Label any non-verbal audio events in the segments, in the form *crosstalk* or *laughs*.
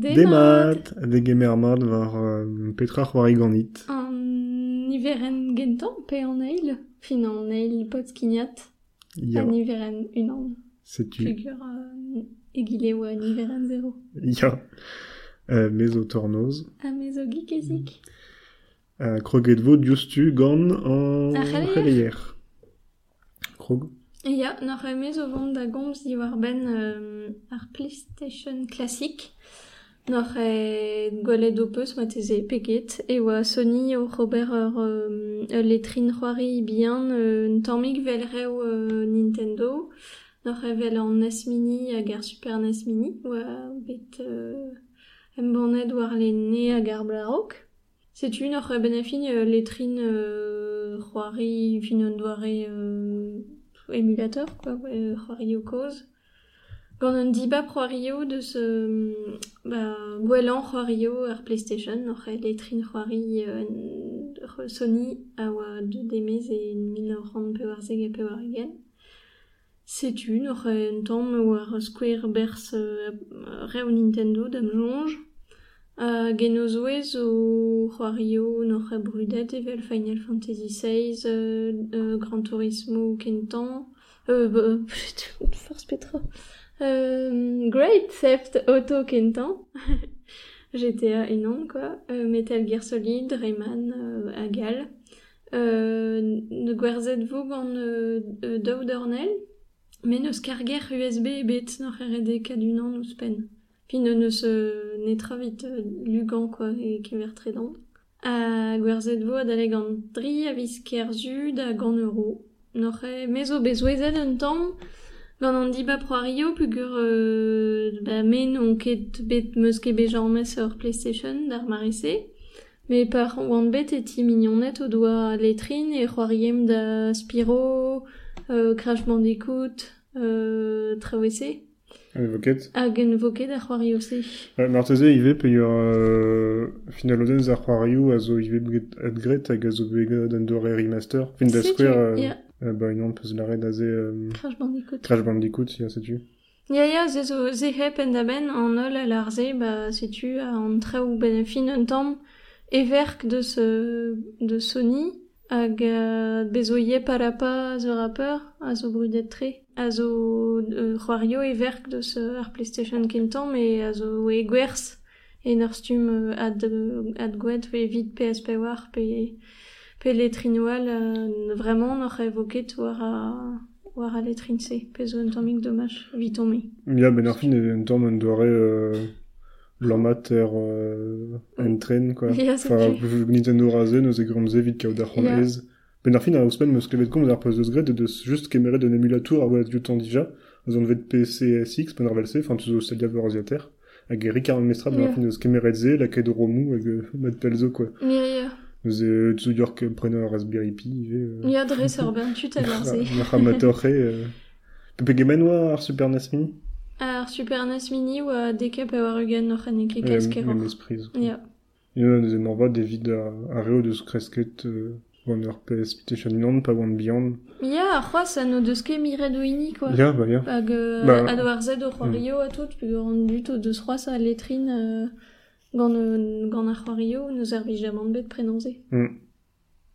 Demat De gemer mat war euh, petra c'hoari ganit. An niveren gentan pe an eil Fin an eil pot skignat Ya, An niveren unan setu. Figur euh, egile oa niveren zero Ya. Euh, mezo tornoz. A mezo gikezik Euh, kroget vo diostu gant an c'haleier. Krog. Ya, n'ar e mezo vont da gomz ben euh, ar PlayStation klasik e gwelet o peus ma teze peget E oa Sony o Robert ur euh, ur letrin c'hoari bihan euh, euh, Nintendo N'ar e vel an NES Mini hag ar Super NES Mini Oa bet euh, war le ne hag ar Setu n'ar e ben euh, letrin euh, c'hoari euh, quoi, Cause. Gant un diba Wario de ce, bah, gwelan Wario ar PlayStation, e letrin Wari euh, Sony a oa de demez e mil ran pe war zeg e pe war egen. Setu, n'or e un tamm war Square Bers euh, Nintendo dam jonge. A genozouez o Wario n'or e brudet evel Final Fantasy XVI, euh, euh, Gran Turismo kentan, euh, bah, *laughs* force Petra, euh, Great Theft Auto kentan, GTA *laughs* énorme quoi, euh, Metal Gear Solid, Rayman, euh, Agal, ne gwerzet vog an euh, euh, daou d'ornel, mais neus karger USB e bet n'or e rede kadunan ouz pen. Puis ne neus euh, netra vit euh, lugan quoi, e kever tredant. A gwerzet vo adaleg an dri a vis kerzu da un tamm, Gant an diba proario pugur euh, ba men on ket bet meus ket bejormez ur PlayStation d'ar marese. Me par oan bet et ti mignonet o doa letrin e c'hoariem da Spiro, euh, Crash Bandicoot, euh, Travese. Hag voket Hag en voket ar c'hoario se. Euh, Marteze ive pe ur euh, final odenz ar c'hoario a zo ive et gret hag a zo beget an dore remaster. Fin da square... Yeah. Ya, euh, ba unan peus lare da ze euh, Crash Bandicoot. Crash Bandicoot, ya setu. Ya ya, ze zo ze hep en da ben an ol a larze, ba setu a an traoù ben a fin un tamm everk de, ce, de Sony hag euh, bezo ye parapa the rapper a zo brudet tre. A zo euh, c'hoario everk de ce ar PlayStation kentan, me a zo e gwerz en ur stum euh, ad, ad gwed ve vid PSP war pe, pe letrinoual euh, vraiment n'or evoket war a war a. Pe zo un dommage. Ya, ben ar fin tamm euh, er euh, en tren, quoi. *laughs* Enfin. Nintendo raze, e Ya. ez. Ben ar fin ar ouspen meus klevet komz ar gret de just kemeret d'un emulator a oa dija, an vet PCSX, pen ar velse, enfin, tu zo stadia vor aziater, hag e ben ar fin eus kemeret ze, laket romou, hag euh, mat pelzo, quoi. Ya, ya. Eus e zo ur prena ar Raspberry Pi. Ya dre ben tut a varze. Ar amatorre. Pepe gemen oa ar Super NES Mini Ar Super NES Mini oa dekep a war ugen noc'h an eket kaskeroc'h. An espriz. Ya. Ya, nous emor va devid a reo deus kresket gant ur PS Station Land, pa gant Beyond. Ya, ar c'hoaz an o deus ket miret o ini, quoi. Ya, ba ya. Hag a do ar zed o c'hoario a tout, pe gant dut o deus c'hoaz a letrin... Euh... gant, euh, gant ar c'hoario neus ar vijamant bet prenanze. Mm.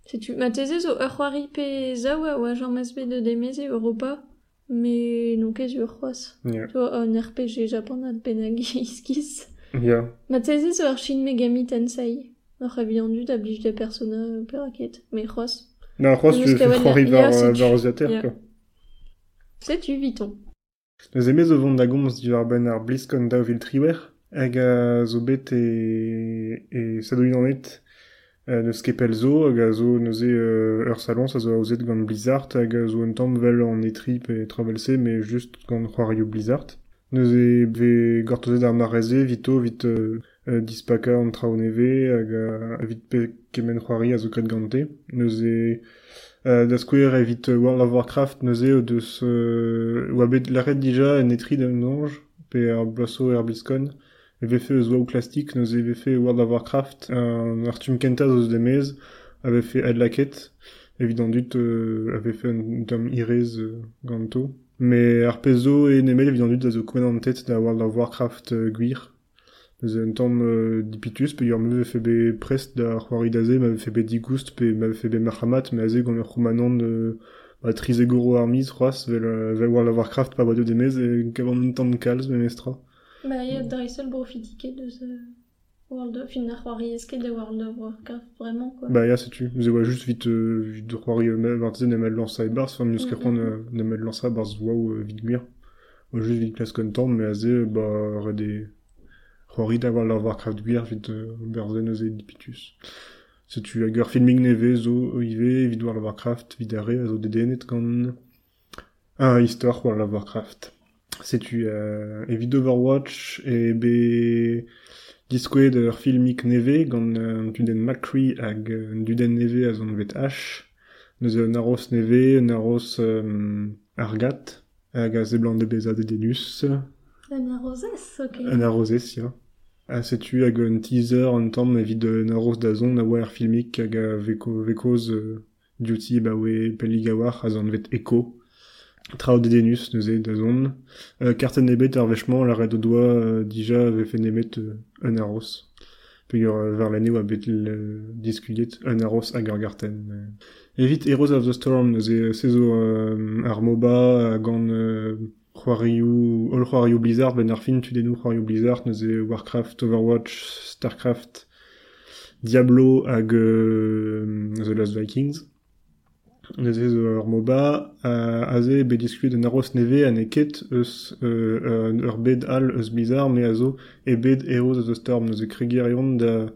Setu, ma teze zo ur c'hoari pe zaou a oa jamez bet de demeze Europa, me non ket ur c'hoaz. Ya. Tu un RPG Japon ad benag iskiz. *laughs* Ya. Ma teze zo ar Shin Megami Tensei. N'oc'h a viandu da blij de persona peraket. Me c'hoaz. Na, c'hoaz, tu c'hoari var, aziater, Ya. quoi. Setu, viton. Neus emez o vont da gomz di war ben ar BlizzCon daouvil triwer, hag a zo bet e, e sadouin anet euh, neus kepel zo, hag a zo neuze euh, ur zo gant Blizzard, hag zo un tamm vel an etrip e travelse, me just gant c'hoario Blizzard. Neuze be gortozet ar vito, vit euh, euh, dispaka an trao neve, hag a, vit pe kemen c'hoari a zo kret gante. Neuze euh, da skouer evit euh, World of Warcraft neuze o deus euh, oa bet l'arret dija en etri d'un ange pe ar blaso ar BlizzCon e vefe eus oa ou plastik neuze e vefe World of Warcraft un ar tum kenta zo demez a vefe ad laket evident dut euh, a vefe un dam irez euh, ganto me ar pezo e nemel evident dut a zo koumen an tet da World of Warcraft euh, gwir Neuze un tamm euh, dipitus, pe ur meuve febe prest da c'hoari daze, m'ave febe digoust, pe m'ave febe marhamat, me aze gant ur c'houmanon euh, ba trize goro ar miz, c'hoaz, vel, euh, vel World of Warcraft pa boado demez, e gavant un tamm kalz, me mestra. Ba, ya dreisel brofitike deus euh, World of... Fin de World of Warcraft, vraiment, quoi. Ba, ya, setu. Neuze oa just vite, euh, vite de c'hoari euh, marteze nemet lansa e barz, enfin, Mhm. kerc'hoant euh, nemet lansa barz waou euh, vite gwir. Oa just vite klas kontant, me aze, euh, ba, re de c'hoari da World of Warcraft gwir vite euh, berze neuze dipitus. Setu hag ur filming neve zo ive, vid World of Warcraft, vid are, zo dedenet gant un histoire World of Warcraft. Setu euh, evit Overwatch e be diskouet ur filmik neve gant euh, duden Macri hag euh, duden neve a zon vet H. Neuze un aros neve, un aros euh, argat, hag a zeblant de beza de denus, Anna Roses, ok. un arosez, ya. A setu hag un teaser an tamm evit un aros da zon a oa ur filmik hag a veko, vekoz euh, duty ba oe pelligawar a zon vet Echo. Trao de denus neuze da zon. Euh, karten ebet ar vechement la red o doa euh, dija nemet euh, un aros. Pe ur euh, var l'année bet le diskuliet un aros hag ar garten. Euh. Heroes of the Storm neuze sezo euh, ar MOBA hag an euh, all c'hoarioù Blizzard ben ar fin tu denou c'hoarioù Blizzard neuze Warcraft, Overwatch, Starcraft, Diablo euh, The Lost Vikings. Zo ar MOBA a aze be diskuet un aros neve an eket eus euh, euh, ur bed all eus Blizzard me a zo e bed Heroes of Storm neuze kregerion da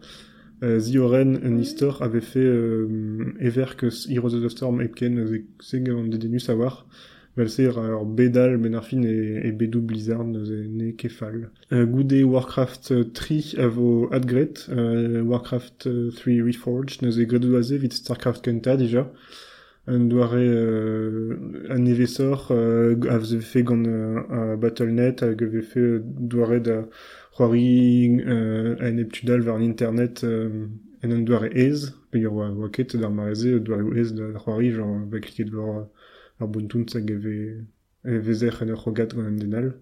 euh, Zioren un istor avait fait euh, ever que Heroes of Storm epken neuze seg an de war vel se ur bedal ben ar fin e, e bedou Blizzard neuze ne kefal. Euh, goude Warcraft 3 a vo adgret, euh, Warcraft euh, 3 Reforged neuze gredou aze vit Starcraft kenta dija, un doare euh, an evesor euh, a veze fe gant euh, a Battle.net hag ave fe euh, doare da c'hoari euh, en eptudal war l'internet euh, en an doare ez, pe ur oa oa ket d'ar mareze doare ez da c'hoari genre va kliket war ar bontunt hag ave vezer en ur c'hogat gant an denal.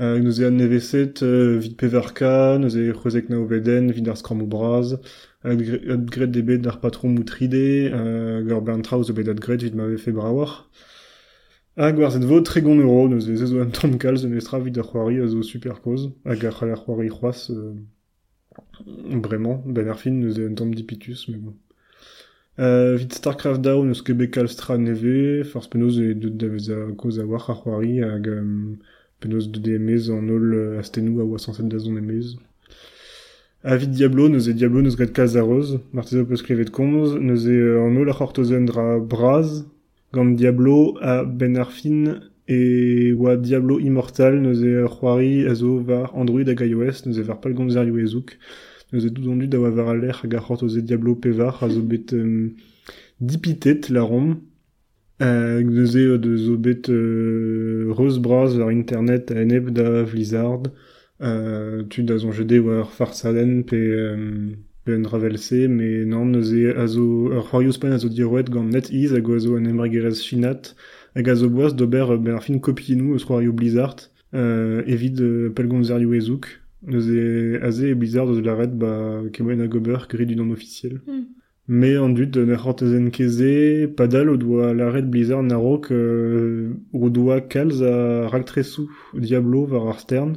Euh, nous an neveset euh, vid pevarka, nous e c'hozek na oveden, vid ar skram o braz, gret debet d'ar patron moutride, euh, gant ben traoù zo bet ad gret vid m'ave fe brawar. Hag war zet vo tregon euro, nous e zezo an tamm kalz un estra vid ar c'hoari a super koz, hag ar c'hal ar c'hoari c'hoaz, euh, bremañ, ben ar fin tamm dipitus, mais bon. Euh, vid Starcraft dao neus ket bet kalstra neve, force penaos e deud da vez a koz a war ar c'hoari hag de emez an ol euh, astenou a oa sanset da zon. Avid Diablo, neuze Diablo kalz a roz, martezo peus klevet komz, neuze euh, an ol ar c'hortozen dra braz, gant Diablo a ben ar fin e oa Diablo Immortal neuze ur c'hoari a zo var Android hag iOS, neuze var pal gomzer ezhouk, neuze doudon dud a oa var Diablo pevar a zo bet um, dipitet la rom, Euh, neuze euh, de zo bet euh, reus braz war internet a enep da euh, tu da zon jede war farsaden pe, euh, pe un ravelse, mais non, neuze a zo, ur c'hoarioù span a zo diroet gant net iz hag oa zo an emregerez chinat, hag a zo boaz d'ober euh, ben ar fin kopienou eus c'hoarioù Blizzard, euh, evit euh, pel gomzerioù ezouk, neuze aze e Blizzard eus laret ba kemoen a gober grit du nom officiel. Hmm. Me an dud ne c'hortezen keze, padal o doa l'arret Blizzard narok euh, o doa kalz a Diablo var ar stern,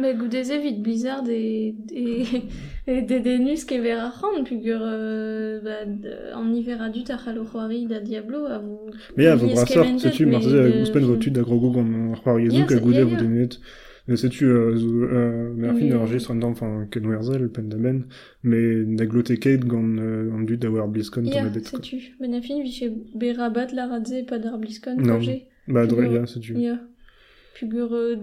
Mais goudeze vite Blizzard et, et, *laughs* et des denus qui à rendre, puis que, euh, bah, en hiver a dû ta c'hoari da Diablo à vous. Mais ya, vo Lies brasor, kementet, setu, mais marteze a de- gouspen vo tud da grogo gant ar c'hoari Ya, ezouk a c'est- goude ya, vo ya. denet. Mais setu, euh, zo, euh, mer fin Mais- ur gist an enfin, ken werzel, pen da ben, mais da gloteket gant euh, an dud da war BlizzCon Ya, tamm ebet. quoi. sais-tu. Benafin, vi chez Berabat, la radze, pas d'ar BlizzCon, Non. Bah, dre, Figure- ya,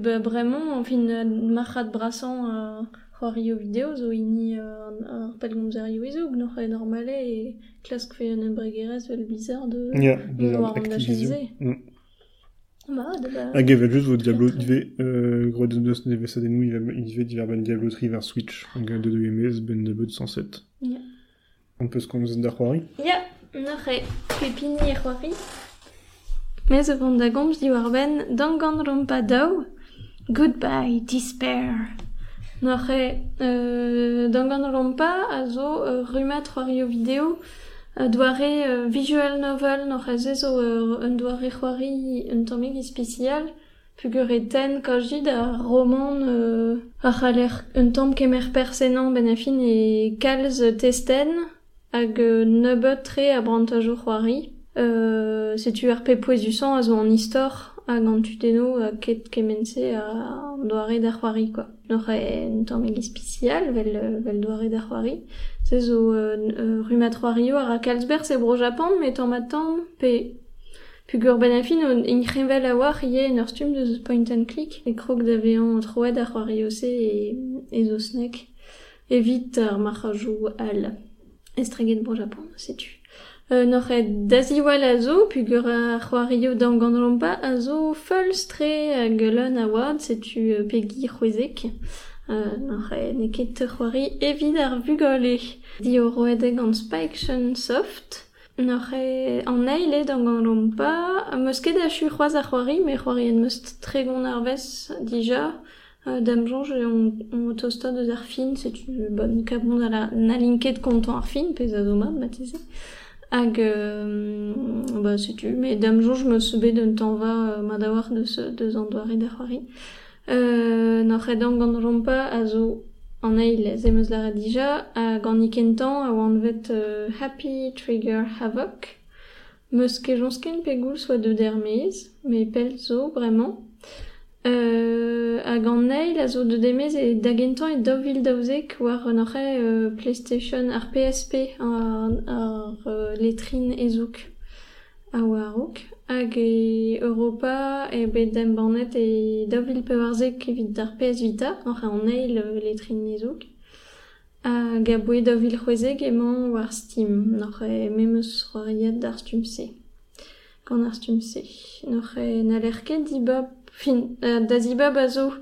bah, vraiment, en fin, marchat brassant, euh, c'hoario video zo ini ar, e normale e klask fe an ebregerez vel bizar de de Activision. dachalize. Mm. Ba, de ba... Hag evet just vo Diablo euh, gro deus neve sadenou, il va- il dive diver ben Diablo 3 vers Switch, hag de de emez ben de beut 107. Ya. On peut se komz da c'hoari. Ya, noc'h e pepini e c'hoari. Mez o vant da gomz di war ben dan gant rompa daou. Goodbye, despair. E euh, dan gant rompa a zo euh, rumat c'hoario video euh, doare euh, visual novel noc'h e zo euh, doare c'hoari un e spécial pugur ten kajid a roman euh, a c'haler un tamm kemer persenan ben a fin e kalz testen hag euh, nebeut tre a brantajo c'hoari. Euh, setu pe poezusan a zo an istor hag an tuteno a ket kemense a doare da c'hoari, quoi. Noc'h e un tammig e spécial vel, vel doare da c'hoari. Se zo euh, euh, rumat c'hoario ar a Kalsberg se bro Japan, met an matam pe Pugur ben a fin on in c'hevel a war ie en ur stum de point and click e krog da vean troet ar c'hoario se e, e zo snek evit ar marajou al estreget bro. Euh, noc'h e daziwal a zo, pugur ar c'hoario dan gandrompa a zo fol stre a wad, setu euh, pegi c'hwezek. Euh, noc'h e neket c'hoari evit ar vugole. Di Soft. Noc'h e an eile dan gandrompa, meus ket a chu c'hoaz ar c'hoari, me c'hoari en meus dija. Euh, dam jonj on, on tosta deus ar fin, setu bon kabon a la nalinket kontant ar fin, pez Hag, euh, ba, setu, me dam me seube d'un tanva euh, ma da war deus, an doare da c'hoari. Euh, noc'h e dan gandrompa a zo an eil ez emeus la dija, a gant ikentan a oan euh, Happy Trigger Havoc. Meus ket jonsken pegoul soit de dermez, me pel zo, bremañ. Euh, hag an eil a zo de demez e dagentañ e dovil daouzek war an orre euh, PlayStation ar PSP ar, ar euh, letrin ezouk a warouk hag e Europa e bet dem banet e dovil pevarzek evit d'ar PS Vita an ra an eil euh, letrin ezouk hag a boe dovil c'hwezeg emañ war Steam n'or e memeus roariad d'ar Stumse. Gant ar Stumse. N'or e nalerket dibab fin, euh, da zibab a zo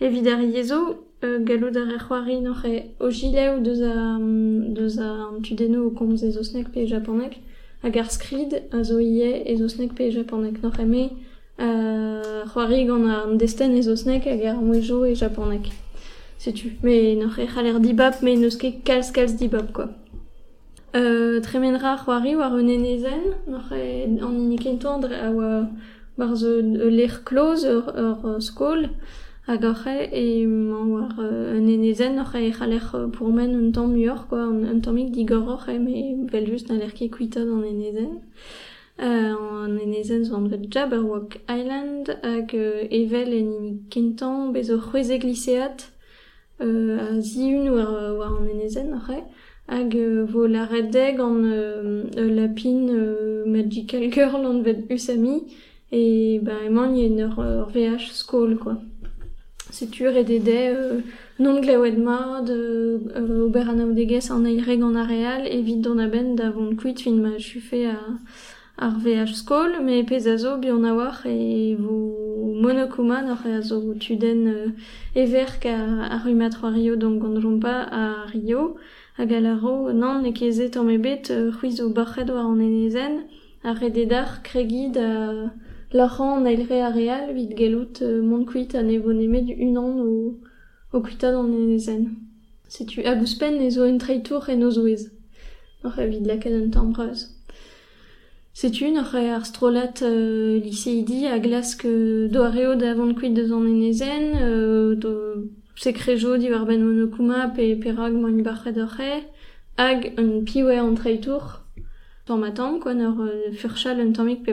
evit ar yezo, euh, gallout ar er c'hoari noc'h e o gilev deus a, mm, deus a tudeno o komz e zo snek pe japonek, hag ar skrid a zo ie e zo snek pe japonek. Noc'h e me euh, c'hoari gant an desten e zo snek hag ar mouejo e japonek. Setu. Me noc'h e c'haller dibab, me neus ket kalz kalz dibab, quoi. Euh, tremenra c'hoari war un enezen, noc'h e an inikentan dre a oa war ze lec'h kloz ur, ur skol hag ar c'he e man war un enezen ar c'he e c'halec'h pourmen un tamm muioc'h quoi un, un tammig digor ar c'he me vel just na lec'h ket kuita an enezen. Euh, an enezen zo an vet Jabberwock Island hag euh, evel en kentan bezo c'hwezeg c'hweze gliseat euh, a ziun war, war an enezen ar c'he hag euh, vo la redeg an euh, lapin euh, Magical *laughs* Girl an vet usami et bah, emañ yen ur, ur VH skol, quoi. Setur e dede euh, non glaouet mard, euh, euh, ober an aoudegez an en an areal, evit don aben da vont kuit fin ma chufe a, ar VH skol, me pez a zo bion a war e vo e a zo tuden euh, everk a, a rumat a Rio don gandrompa a Rio, hag a laro nan ne kezet an mebet euh, c'huiz o barchet war an enezen, a rededar kregid a... Euh, lac'han eilre a real vit gelout euh, mont kuit a nevo nemet unan o, o kuitad an enezen. Setu a gouspen e zo en treitour en o zoez. Noc'h e vid laket an tambreuz. Setu noc'h e ar strolat euh, liseidi a glask euh, do areo da vont kuit deus an enezen, euh, do di war ben monokuma pe perag un piwe an treitour tamm quoi, nor euh, furchal un tammig pe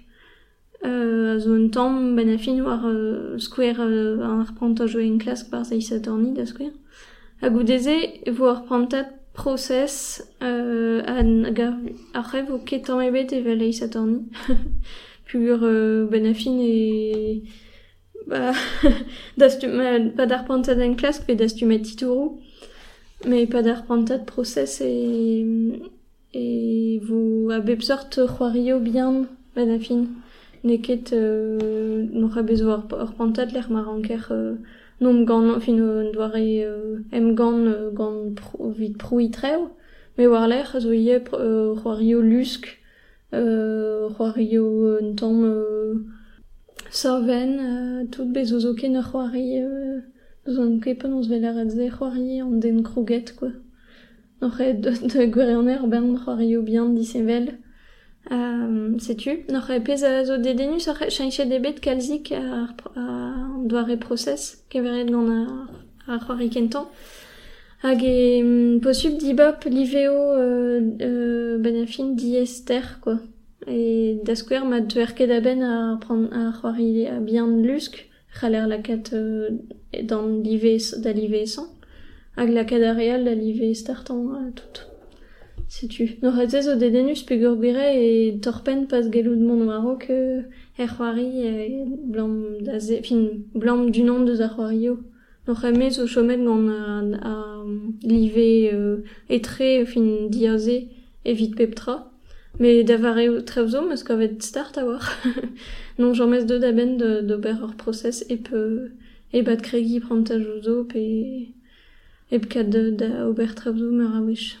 euh, a zo un tamm ben a fin war euh, skwer euh, an ar prantad jo en klask bar zeisat orni da skwer. Hag ou deze, vo ar prantad process euh, an gar arre vo ketan ebet evel eisat orni. Pur euh, ben a fin e ba, *laughs* dastu, ma, pa d'ar pantad en klask, pe dastu met titourou. Me pa d'ar pantad process e, e vo a bep sort c'hoario bien ben Neket euh, n'oc'h a bezo ar, ar pantad l'er mar anker euh, nom gant, fin euh, doare euh, em gant euh, gant pro, vit proui treo, me war l'er zo ie euh, c'hoario lusk, euh, c'hoario euh, un tamm euh, sorven, euh, tout bezo zo ken ar c'hoari euh, zon kepen on vel et ze c'hoari an den kroget, quoi. N'oc'h e *laughs* de, de gwerioner ben c'hoario bien disevel. Euh, sais-tu? N'oc'h e pez a zo dedenus ar debet kalzik ar, ar doare process keveret gant ar, ar c'hoari kentan. Hag e liveo euh, euh, diester, quoi. E da ma c'hoari a lusk, euh, dan live da live san. Hag tout. Sais-tu Nor a tez o dedenus pe gure e torpen pas gelout mon waro que er c'hoari blam da fin blam du nom deus ar c'hoario. Nor a mez o chomet a, a live euh, etre fin diaze evit peptra. *laughs* Me da vare o trevzo meus kavet start a war. non j'en de da ben de, d'ober ur process e peu e bat kregi pranta jouzo pe e pkat de, da ober trevzo meur.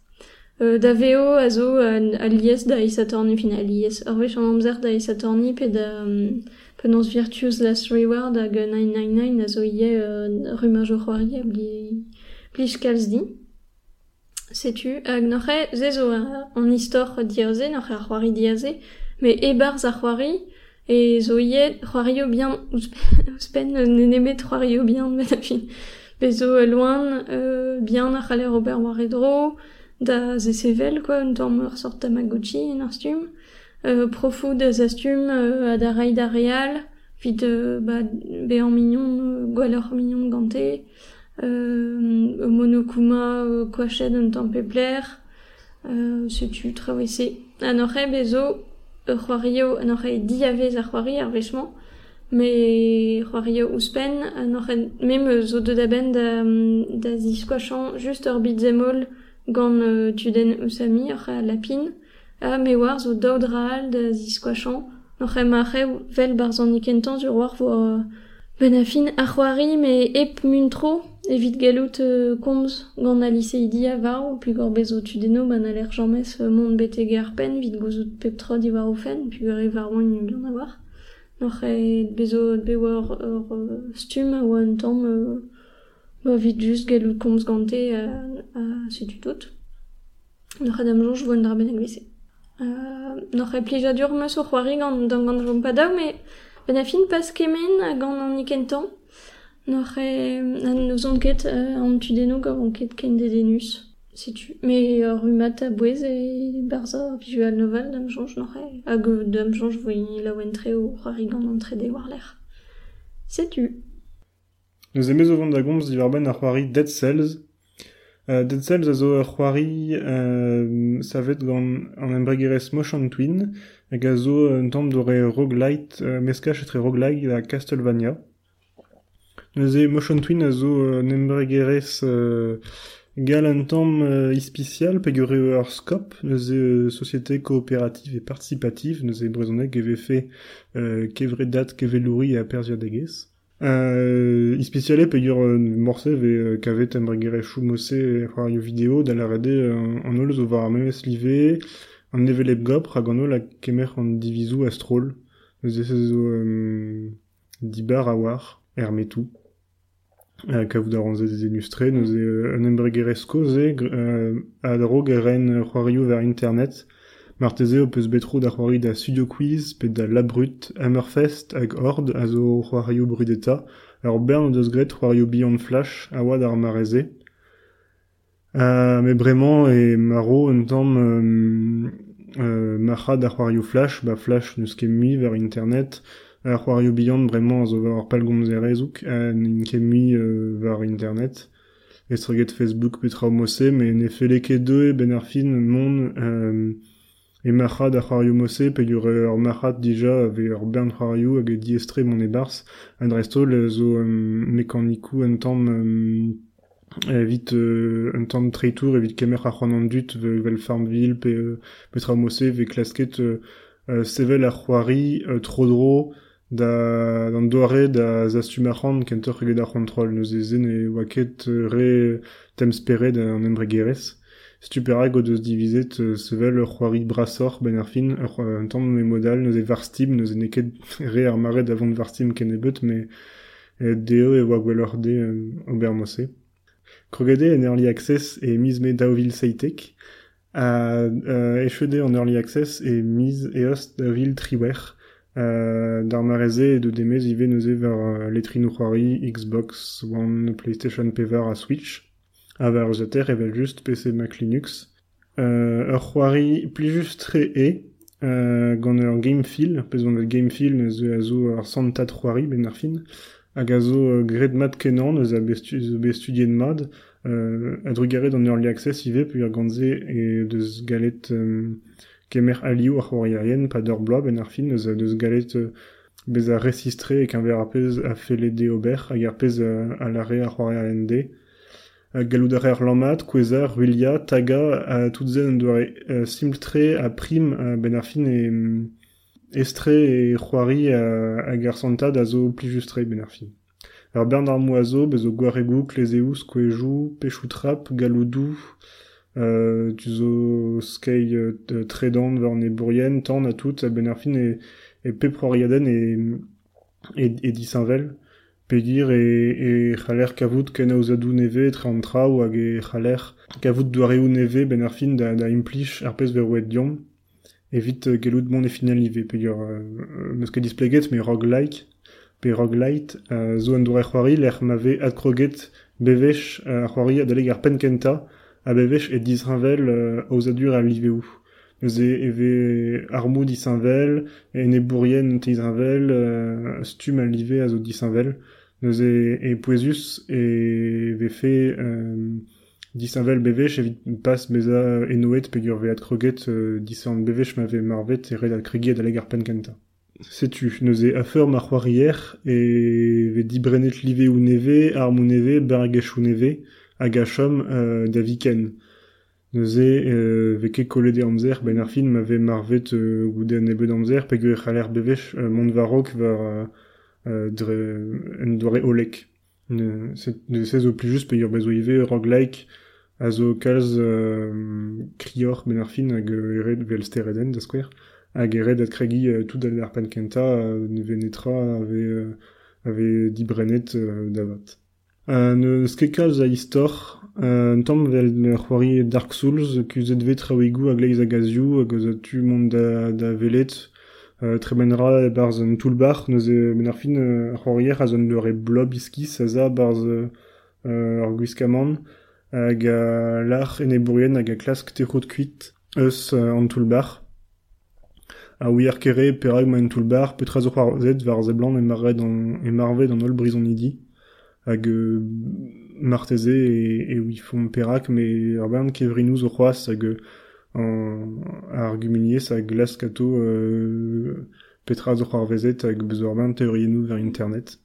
zo a lies da isatorni, fin a lies, ur vech an amzer da isatorni pe da um, penons Virtuous Last Reward hag 999 a zo ie uh, rumaj o c'hoari a bli blij kalz di. Setu, hag noc'he, zo an istor diaze, noc'he ar c'hoari diaze, me e barz ar c'hoari, e zo ie c'hoario bien, *laughs* ouspen nenebet c'hoario bien, bet a fin. Pe zo loan, euh, edro, da ze sevel, quoi, un tamm ur sort Tamagotchi en ar stum. Euh, profou da zastum euh, a da rai euh, mignon, euh, gwell ur mignon gante, euh, monokuma euh, kwachet un tamm pepler, euh, setu trawese. An oc'he bezo, ur c'hoario, diavez me c'hoario ouspen, an oc'he mem zo de da ben da, da ur bitzemol, gant tuden usami ar a lapin, a me war zo daoud raal da ziskwachan, n'oc'h e marre vel bar zan ikentan sur war vo euh, ben a fin ar c'hoari me ep muntro evit galout euh, komz gant a lycée a var, puis gor bezo tudeno ben a l'air jammes euh, mont betege ar pen, vit gozout pep tro di war o fen, gare var oan a war. E bezo be war ur stum a Ba vit just galout komz gante a, a setu tout. N'oc'h e dam jonj vo un dra bennak vese. Euh, n'oc'h e plijadur meus o c'hoari gant dan gant jom pa daou, me ben a fin pas kemen a gant an ikentan. N'oc'h e an neus on ket euh, an tudeno gav on ket ken dedenus. Setu. Me ur rumat a bouez e barza visual novel dam jonj n'oc'h e. Hag dam jonj vo la wentre o c'hoari gant an trede war l'air. Setu. Neus emez o vont da gomz Dead Cells. Uh, Dead Cells a zo ur c'hoari uh, savet gant an embregerez Motion Twin, hag a zo un tamm dore roguelite, uh, meskach etre roguelite da Castlevania. Neus e Motion Twin a zo un embregerez uh, gal un tamm uh, ispicial pe gure ur skop, neus e uh, société coopérative et participative, neus e brezhoneg eve fe uh, kevre dat kevelouri a Persia degez. Ur euh, morse ve kavet embregere chou mosse c'hoario vidéo da la rede euh, an ol zo var memes live an evelep gop hag an kemer an divizou astrol eus ez zo dibar a war er metou euh, kavout ar an zez illustre euh, an embregere skoze euh, a drog ren c'hoario ver internet Marteze o peus betro da c'hoari da Studio Quiz pe da Labrut, Hammerfest hag Horde a zo c'hoario brudeta, ar bern deus gret Beyond Flash a oad ar mareze. Uh, me bremañ e maro un tamm euh, euh, macha da Flash, ba Flash neus ket mi ver internet, ar c'hoario Beyond bremañ a zo war pal gomzerezouk, a mi euh, var internet. Estreget Facebook petra o me ne fele ket deux ben ar fin. Euh, E marc'had ar c'hoario mosse pe ur marc'had dija ave ur bern c'hoario hag diestre mon e bars an restol zo um, mekanikou un tamm um, evit uh, un tamm treitour evit kemer ar c'hoant an dut vel Farmville pe uh, petra mosse ve klasket uh, uh, sevel ar c'hoari uh, trodro da d'an doare da zastum ar c'hoant kentor eget ar c'hoantrol neus e zen e waket re temsperet an embregerez stuperag o deus divizet sevel c'hoari brasor ben ar fin, ur modal neuze varstim, neuze neket re ar avon varstim ken ebet, me e deo e oa gwellor de um, ober mosse. Krogade en early access e miz me daovil seitek, a uh, echede en early access e miz eos daovil triwer, Uh, d'ar mareze e de demez ive neuze ver Xbox One, PlayStation Pevar a Switch, aver zeter evel PC Mac Linux. Euh, ur c'hoari plijustre e, euh, gant ur gamefil, pez ur gamefil neus a zo ar santat c'hoari ben ar fin, hag a zo uh, gred mat kenan neus a bestu, bestudien mad, euh, a drugaret an early access ive, pu ar gantze e deus galet um, kemer alioù ar c'hoari pa d'ur bloa ben ar fin, neus a deus galet bez a resistre e k'an ver a fele de ober, hag ar pez a, a ar c'hoari arien de, galoudar lammat, kweza, rulia, taga, a tout zen doare uh, simple a prim uh, ben ar fin e um, estre e c'hoari a, a garsanta da zo pli justre ben ar fin. Ar Bernard Moiseau, bezo gwaregou, klezeous, kwejou, pechou trap, galoudou, euh, tu zo skei euh, tredan ver ne bourien, tan a tout, ben ar fin e, e peproariaden e, e, e disanvel, pedir e, e c'haler kavout ken neve tre an traoù hag e c'haler. Kavout douareou neve ben ar fin da, da implich ar pez ver ouet diom. Evit uh, gelout mon e final nive pedir uh, neus ket displeget me roguelike pe roguelite uh, zo an doare c'hoari l'er mave ad kroget bevech uh, c'hoari adaleg ar pen kenta a bevech e disrinvel uh, aouzadur a liveou Eus e eve armou disanvel, en e bourien teisanvel, uh, stum a live a zo disanvel neus e, e poezus e vefe euh, disanvel bevech evit pas beza enoet pe gur veat kroget euh, disan bevech ma ve marvet e red al kregiet aleg ar penkenta. Setu, neus e afer mar c'hoarier e ve dibrenet live ou neve, neve, bargech ou euh, da viken. Neus e euh, var... Euh, dre, olek. Ne, ne se zo pli just pe ur bezo ive roguelike a zo kalz euh, krior ben ar fin hag ered vel stereden da skwer hag euh, tout al ar pankenta euh, ne venetra ave, euh, ave dibrenet euh, davat. Ne sket kalz a istor, un tamm vel c'hoari Dark Souls, kuzet vet traoigou a gazioù, hag eus a tu mont da, da velet, Euh, trebenra e barz un toulbar neus e ben ar fin euh, c'horier a zon leur e blob iskis a za barz euh, ar gwiskamant hag a l'ar en e bourien hag a klask kuit eus euh, an toulbar a ouier kere perag ma en toulbar petra zo c'hoar zet var ze blanc e marvet an, e an ol brison idi hag euh, marteze e, e oui font perak me ar bern kevrinou zo c'hoaz hag euh, an arguminier sa glas kato euh, petra zo c'hoar vezet hag bezo ar ben teorienou ver internet.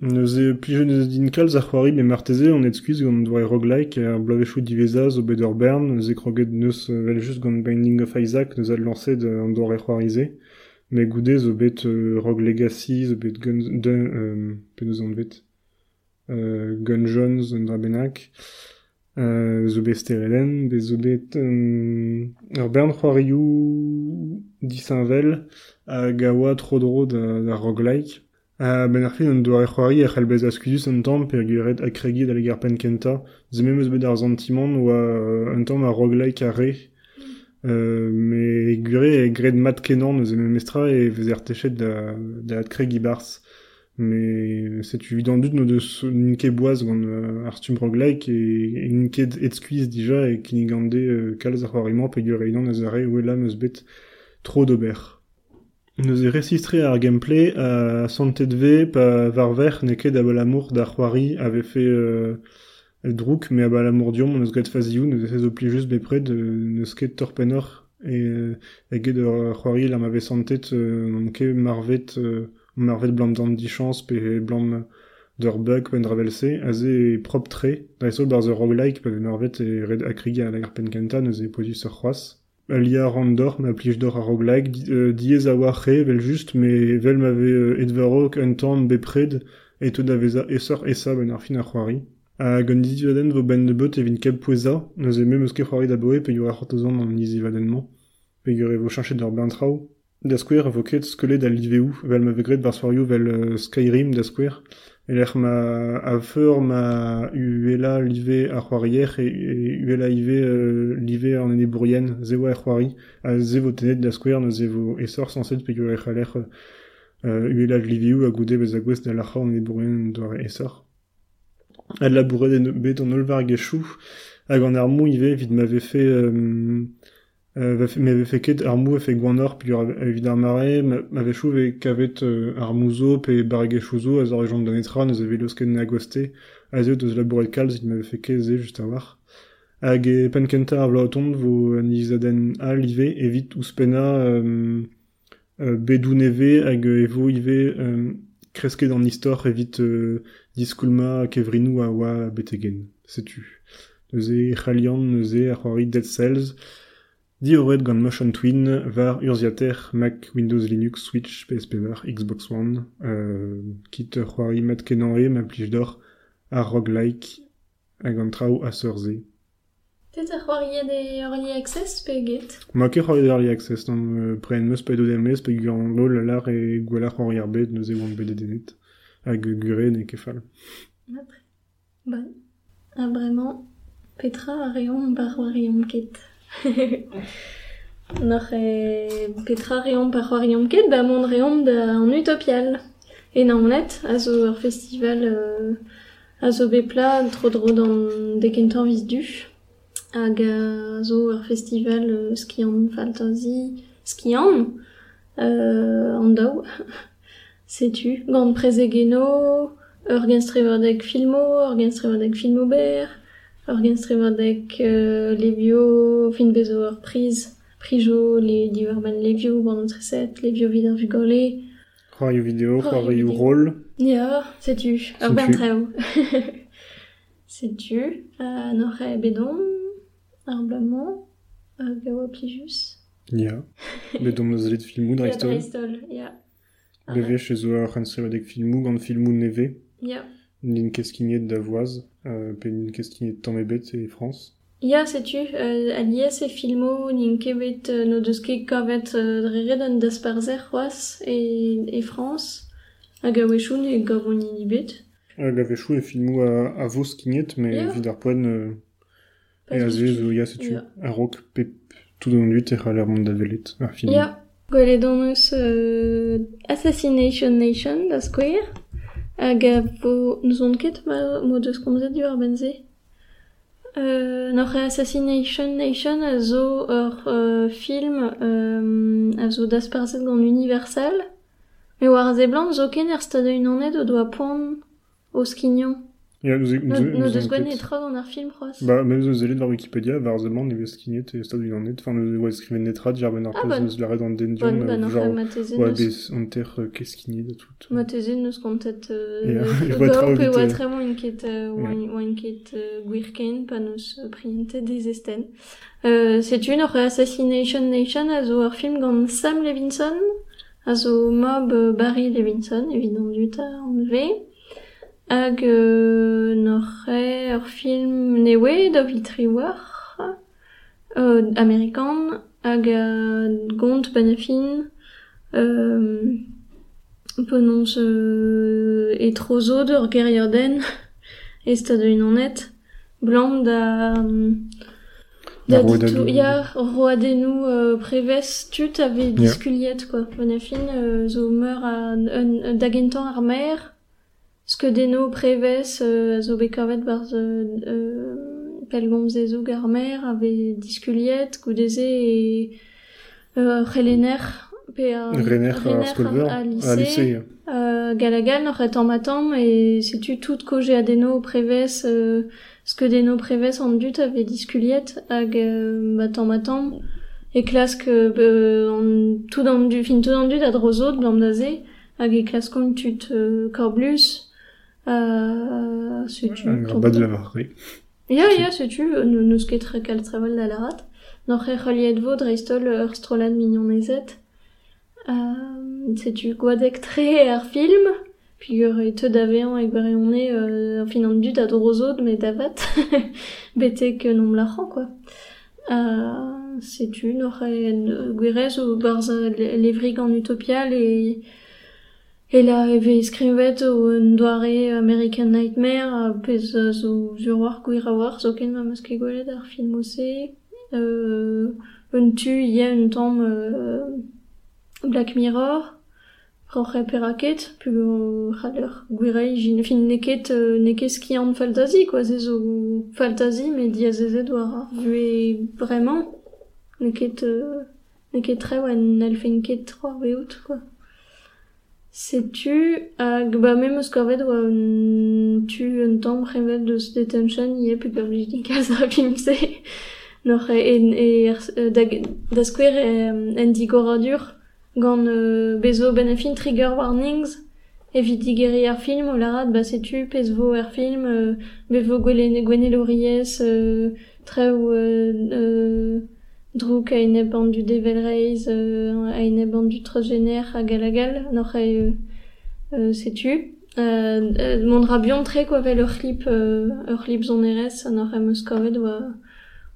Neus e plije neus din kalz ar c'hoari be marteze on et skuiz gant doare roguelike ar blavechou diveza zo bet ur bern neus e kroget neus vel just gant Binding of Isaac neus al lancet an doare c'hoarize Mais goudet zo bet euh, Rogue Legacy, zo bet Gun, dun, euh, penaos an vet, euh, Gun Jones, un dra bennak, euh, bet euh, ur bern c'hoarioù disinvel, a gawa tro-dro da, roguelike, ben ar fin an doare c'hoari a c'halbez askuzus un tamm per guret a kregi da legar pen kenta, ze memeus bet ar zantimant oa euh, un tamm roguelike a re, Euh, mais gure e gred mat kenan eus mestra e vez er techet da, da at kreg ibars. Mais c'est évident dut no deus n'inke boaz gant euh, ar stum roguelike e, e n'inke et skuiz dija e kinigande euh, kalz ar c'hoarimant pe gure enan eus are oe lam eus bet tro d'ober. Neus e resistre ar gameplay a santet ve pa var ver ne ket abal amour d'ar c'hoari ave fait euh, drouk me abal amour diom neus gret fazioù neus e zo pli just bepred neus ket torpenor e euh, eget ur c'hoari lam ave santet euh, marvet euh, marvet blant d'an dichans pe blant d'ur bug pen dravelse a ze prop tre. Da e bar roguelike pe marvet e red akrigi a lagar pen kenta neus e pozis ur Alia Randor, ma plij d'or a roguelike, euh, diez a war vel just, me vel m'ave euh, edverok un tamm bepred, et tout d'aveza esor esa ben ar fin ar c'hoari. A gant dizivaden vo ben de beut evin keb poueza, neus e memeus ket c'hoari da boe, pe yor ar c'hortozan an dizivadenman, pe d'ur bentrao. Da skouer avo ket skele da liveu, vel m'ave gret bar soario vel euh, Skyrim da skouer, e l'er ma a feur ma uela live ar c'hoarier e, e uela ive euh, live an ene bourien, zewa ar c'hoari, a ze vo tenet da skouer neus e vo esor sanset pe yor e c'haler euh, uela liveu a goude bez a gwez da lacha an ene bourien doare esor. Ad labouret en bet an olvar gechou, hag an ar mou m'ave fait euh, m'ave fait ket ar mou e fe gwanor pe ur evit ar mare, ma- m'ave chou ve kavet euh, ar mouzo pe bar gechouzo a zor e jant danetra neus e velos ken na goste, a zeo deus labouret kalz vid m'ave fait ket ze just a war. Hag e pen kenta ar vlaotond vo an izaden al ive evit ouspena euh, euh, bedou neve hag e vo ive euh, kresket an istor evit euh, diskoulma kevrinou a oa betegen. Setu. Neus e c'halian neus e ar c'hoari Dead Cells, diorret gant Motion Twin var urziater Mac, Windows, Linux, Switch, PSP var, Xbox One, euh, kit ur c'hoari mat kenan e ma plij d'or ar roguelike hag an trao a seurze. Tet ar c'hoariet e Early Access pe get Ma ket c'hoariet Early Access, non, euh, pren meus pe do mes pe gant lol lar e gwelar c'hoari ar bet neuze oan bet denet hag gure ne kefal. Après. Bon. Ah, vraiment, Petra a reomp bar war ket. *laughs* Nor e petra reom par c'hoar ket, ba mont reom da an utopial. E na onet, a zo ur festival euh, a zo bepla tro dro d'an dekentan viz du. Hag a zo ur festival euh, skian fantasy skian euh, an daou. *laughs* Setu, gant prezegeno, ur genstreverdeg filmo, ur genstreverdeg filmo ber, ur genstrevadek euh, levio, fin bezo ur priz, prijo, le diwer ben levio, an treset, levio vid ar vugole. C'hoari video, C'hoari c'hoari video. rôle. Ya, setu, ur Setu. ben treo. *laughs* setu, euh, nor e bedon, ar blamant, hag a oa plijus. *laughs* Dom eus lit filmou dra Ya, istol. dreistol, ya. Beve chez zo ar c'henstrevedek filmou gant filmou neve. Ya. N'in keskignet euh, pe n'in keskignet tamm ebet e France. Ya, setu, euh, alies e filmo nin kevet euh, no deus ket kavet euh, dreret an dasparzer c'hoaz e, e France hag a wechoun e gavon ni libet. Hag a e filmou a, a vo skignet, me Ya. vid ar poen Pas e a ze du zo ya setu. Ya. A rok pep tout an duit e c'haller mont da velet ar film. Ya, gwele don eus euh, Assassination Nation da square Hag vo nous on ket ma mo deus komzet du ar benze. Euh, nor Assassination Nation a zo ur euh, film euh, a zo dasparzet gant Universal. Me war ze blant zo ken er stadeuñ anet o doa poan o skignon. Nous, trog an ar film c'hoaz. Ba, même zo zelet war Wikipedia, var zeman ne vez skignet e stad un net, enfin, nous oa skriven netra, diar ben ar Ah, peus neus lare an den dion, genre, oa bez an ter euh, keskignet da tout. Mateze neus kontet euh, e euh, gaope evit, oa euh, tremañ in ket euh, Ouais. oan oan ket euh, gwirken pa neus prientet des esten. Euh, c'est une ur Assassination Nation a zo ur film gant Sam Levinson a zo mob euh, Barry Levinson, évidemment du ta enlevé. Hag euh, ur film newe David Triwar, euh, hag euh, gont benefin, euh, penons euh, et trozo d'ur gerioden, et stade une honnête, blanc da... Ditou, ya, euh, preves tut avait disculiet, quoi. Benefin, euh, zo meur a un, dagentan ar mer, Sk deno preves euh, zo bekavet bar euh, euh, pelgomz ezo gar mer ave diskuliet goudeze e euh, a Renner a lycée, euh, galagal n'aurait en matam et si tu tout koje adeno preves euh, ce que deno preves en dut avait disculiet hag euh, batam matam et classe que euh, tout dans du fin tout dans du d'adrozot blanc d'azé hag e classe comme tu te corblus euh, si tu Un grand bas de la marée. Ja, ja, setu, nu, nu sket tre kal trevel da larat. Noch e reliet vo dreistol ur strolan mignon ezet. Euh, setu gwadek tre ar film, pigur e te davean e gwareone euh, fin an dut ad rozod, me davat, betek nom lachan, quoi. Euh, setu, noch e gwerez o barz levrig an utopial e... Et là, eve skrivet o un doare American Nightmare pez zo sur war gwir a war, zo ken ma ket gwelet ar film ose. Euh, un tu, il y a un tamm euh, Black Mirror, roche peraket, pu c'haller gwirei, jin fin neket, euh, neket skiant fantasy, quoi, fantasy, mais vue vraiment, neket, euh, neket tre, oan elfenket trois veout, quoi. Sais-tu, hag ba même eus kavet oa un tu un tamm prevet deus detention ie pe gant blij din kalz a film se. Noc'h e, e, e er- da, da skwer e, en digoradur gant euh, bezo ben a fin trigger warnings evit digeri ar film o larat ba setu pez vo ar film euh, bevo gwene loriez euh, treu euh, euh, drouk a ene bandu devel reiz euh, a ene bandu trozgener a galagal. Noc'h e euh, euh, setu euh, euh, mont rabion tre koavel ur clip euh, ur clip zon erez noc'h em eus kavet oa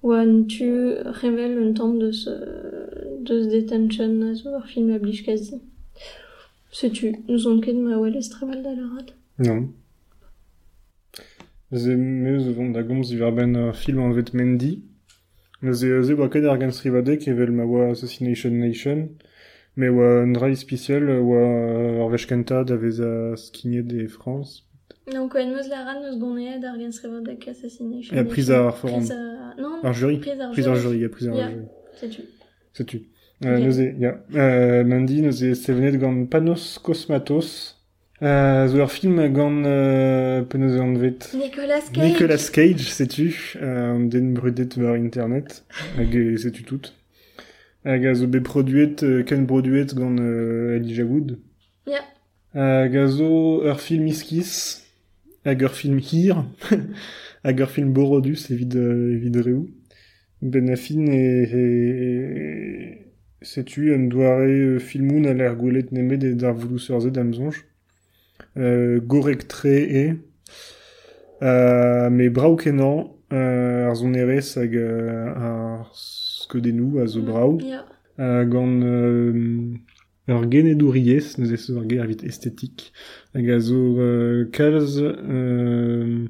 oa an tu revel un tamm deus deus detention a zo ur film a blij kazi setu nous on ket ma welez trevel da larat Non. Ze meus vont da film an vet Mendy. Ze ze oa ket ar gant strivadek evel ma oa Assassination Nation. Me oa un drai spécial oa ur vech kenta da vez a skignet de France. donc en meus larat neus goneet ar gens revodek assassination E a priz ar forum. Priz a... non Ar jury. priz ar Priz ar jury jury, a priz ar jury. setu Setu. Euh. Neuze, ya. Euh, Mendy, neuze stevenet gant Panos Cosmatos. Euh, film gant euh, penaos an vet. Nicolas Cage Nicolas Cage, sais-tu, euh, den brudet vers internet, *laughs* hag sais-tu tout. Hag a zo be produet, euh, ken produet gant euh, Elijah Wood. Ya. Hag a zo ur film iskis, hag ur film hir, hag ur film borodus evit, euh, evit reou. Ben a fin e, e, e sais-tu, un doare filmoun a l'air gwelet nemet e d'ar voulous ur zed amzonj. Euh, gorek tre e, Euh, mais brau kenan, euh, ar zon erez hag euh, ar skedenou a zo brau, Ya. euh, euh, ur genedouriez, neus ez ur ge ar vit estetik, hag a zo euh, kalz euh,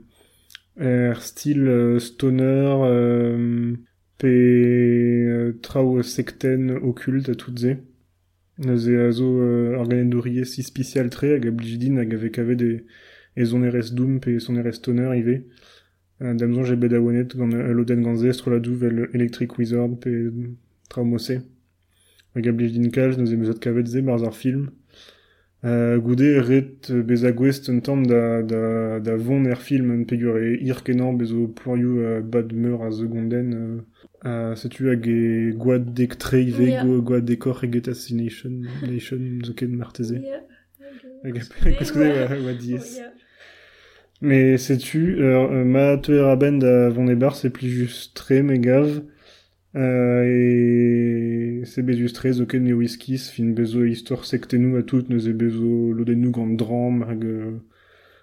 er stil euh, stoner euh, pe euh, trao sekten okult a tout ze. Neus e a zo euh, ur genedouriez ispicial tre hag a blijdin hag ave kavet e e zon son erez toner ive. Damzon j'ai bet euh, loden gant zestro Electric Wizard pe traumose. Hag a blij din kavet ze barz ar film. Euh, goude ret bez a gwest un tamm da, da, da vont er film un pegur e ir kenan bezo plorioù euh, bad meur a segonden euh, euh, setu hag e gwad dek tre ive Ya. go gwad dekor eget assassination nation zo ken marteze. Ya. Hag e oa- diez. Mais sais-tu, euh, euh, ma teuer a ben da vont e bar, c'est plus juste très mais gave. Euh, et c'est bezus trez o ket ne whiskis fin bezo e istor sektenou a tout neuze bezo lodennou gant dram hag euh,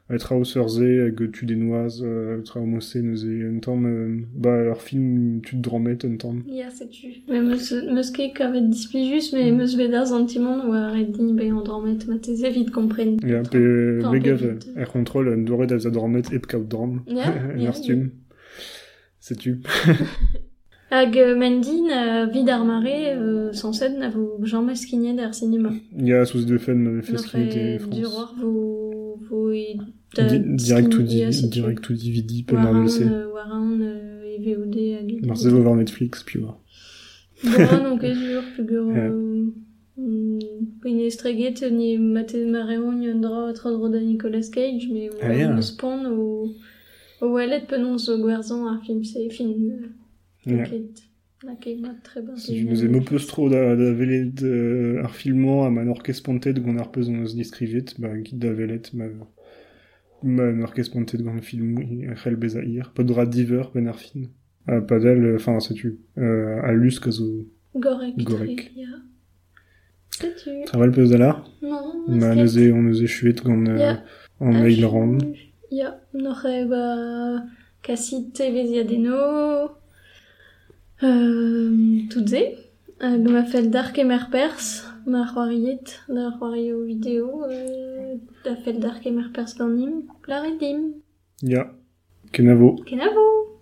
a tra o seurze hag tu denoaz euh, tra o mosse neuze un tamm euh, ba ur film tu dramet un tamm Ya, setu. Me meus, *laughs* meus ket kavet displijus, me meus vedaz edin be an dramet ma teze vite kompren. Ya, pe Enfin, mega pe vite. er kontrol an doret a dramet ep kaout dram en ur stum setu Hag euh, mendin, euh, vid ar mare, euh, sanset na vo jammes skignet ar cinema. ya sous de fen fait Noc'h skinite e France. Duror vo, vo e... Di- direct ou direct ou DVD pe mar se euh, waran euh, e VOD hag... Mar se vo war Netflix puis war Waran on ket sur plugur... Ja. euh, mm, Pe ne estreget ni mate mareon un dra a tro da Nicolas Cage, mais on Ah, eus pon o... O welet penons o gwerzon ar film se fin... euh, Ya. ket- Na ket mat tre. Si je nous ai peus tro da, da velet euh, ar filmant a man orkespontet gant ar peus eus diskrivet, ba kit da velet ma ma an gant film c'hell bez a hir, pa dra diver ben ar film. A padel, enfin, sais-tu, euh, a lus ka zo Gorek. Gorek. Ya. Setu. traval peus da lar, Non, ma eus neuze, on eus e chuet gant euh, Ya. an eil ran. Ja, noch e ba. Euh, tout ze. Euh, ma fel dark e mer pers, ma c'hoariet, da c'hoario vidéo, euh, da fel dark e mer pers gant nim, la redim. Ya, kenavo. Kenavo!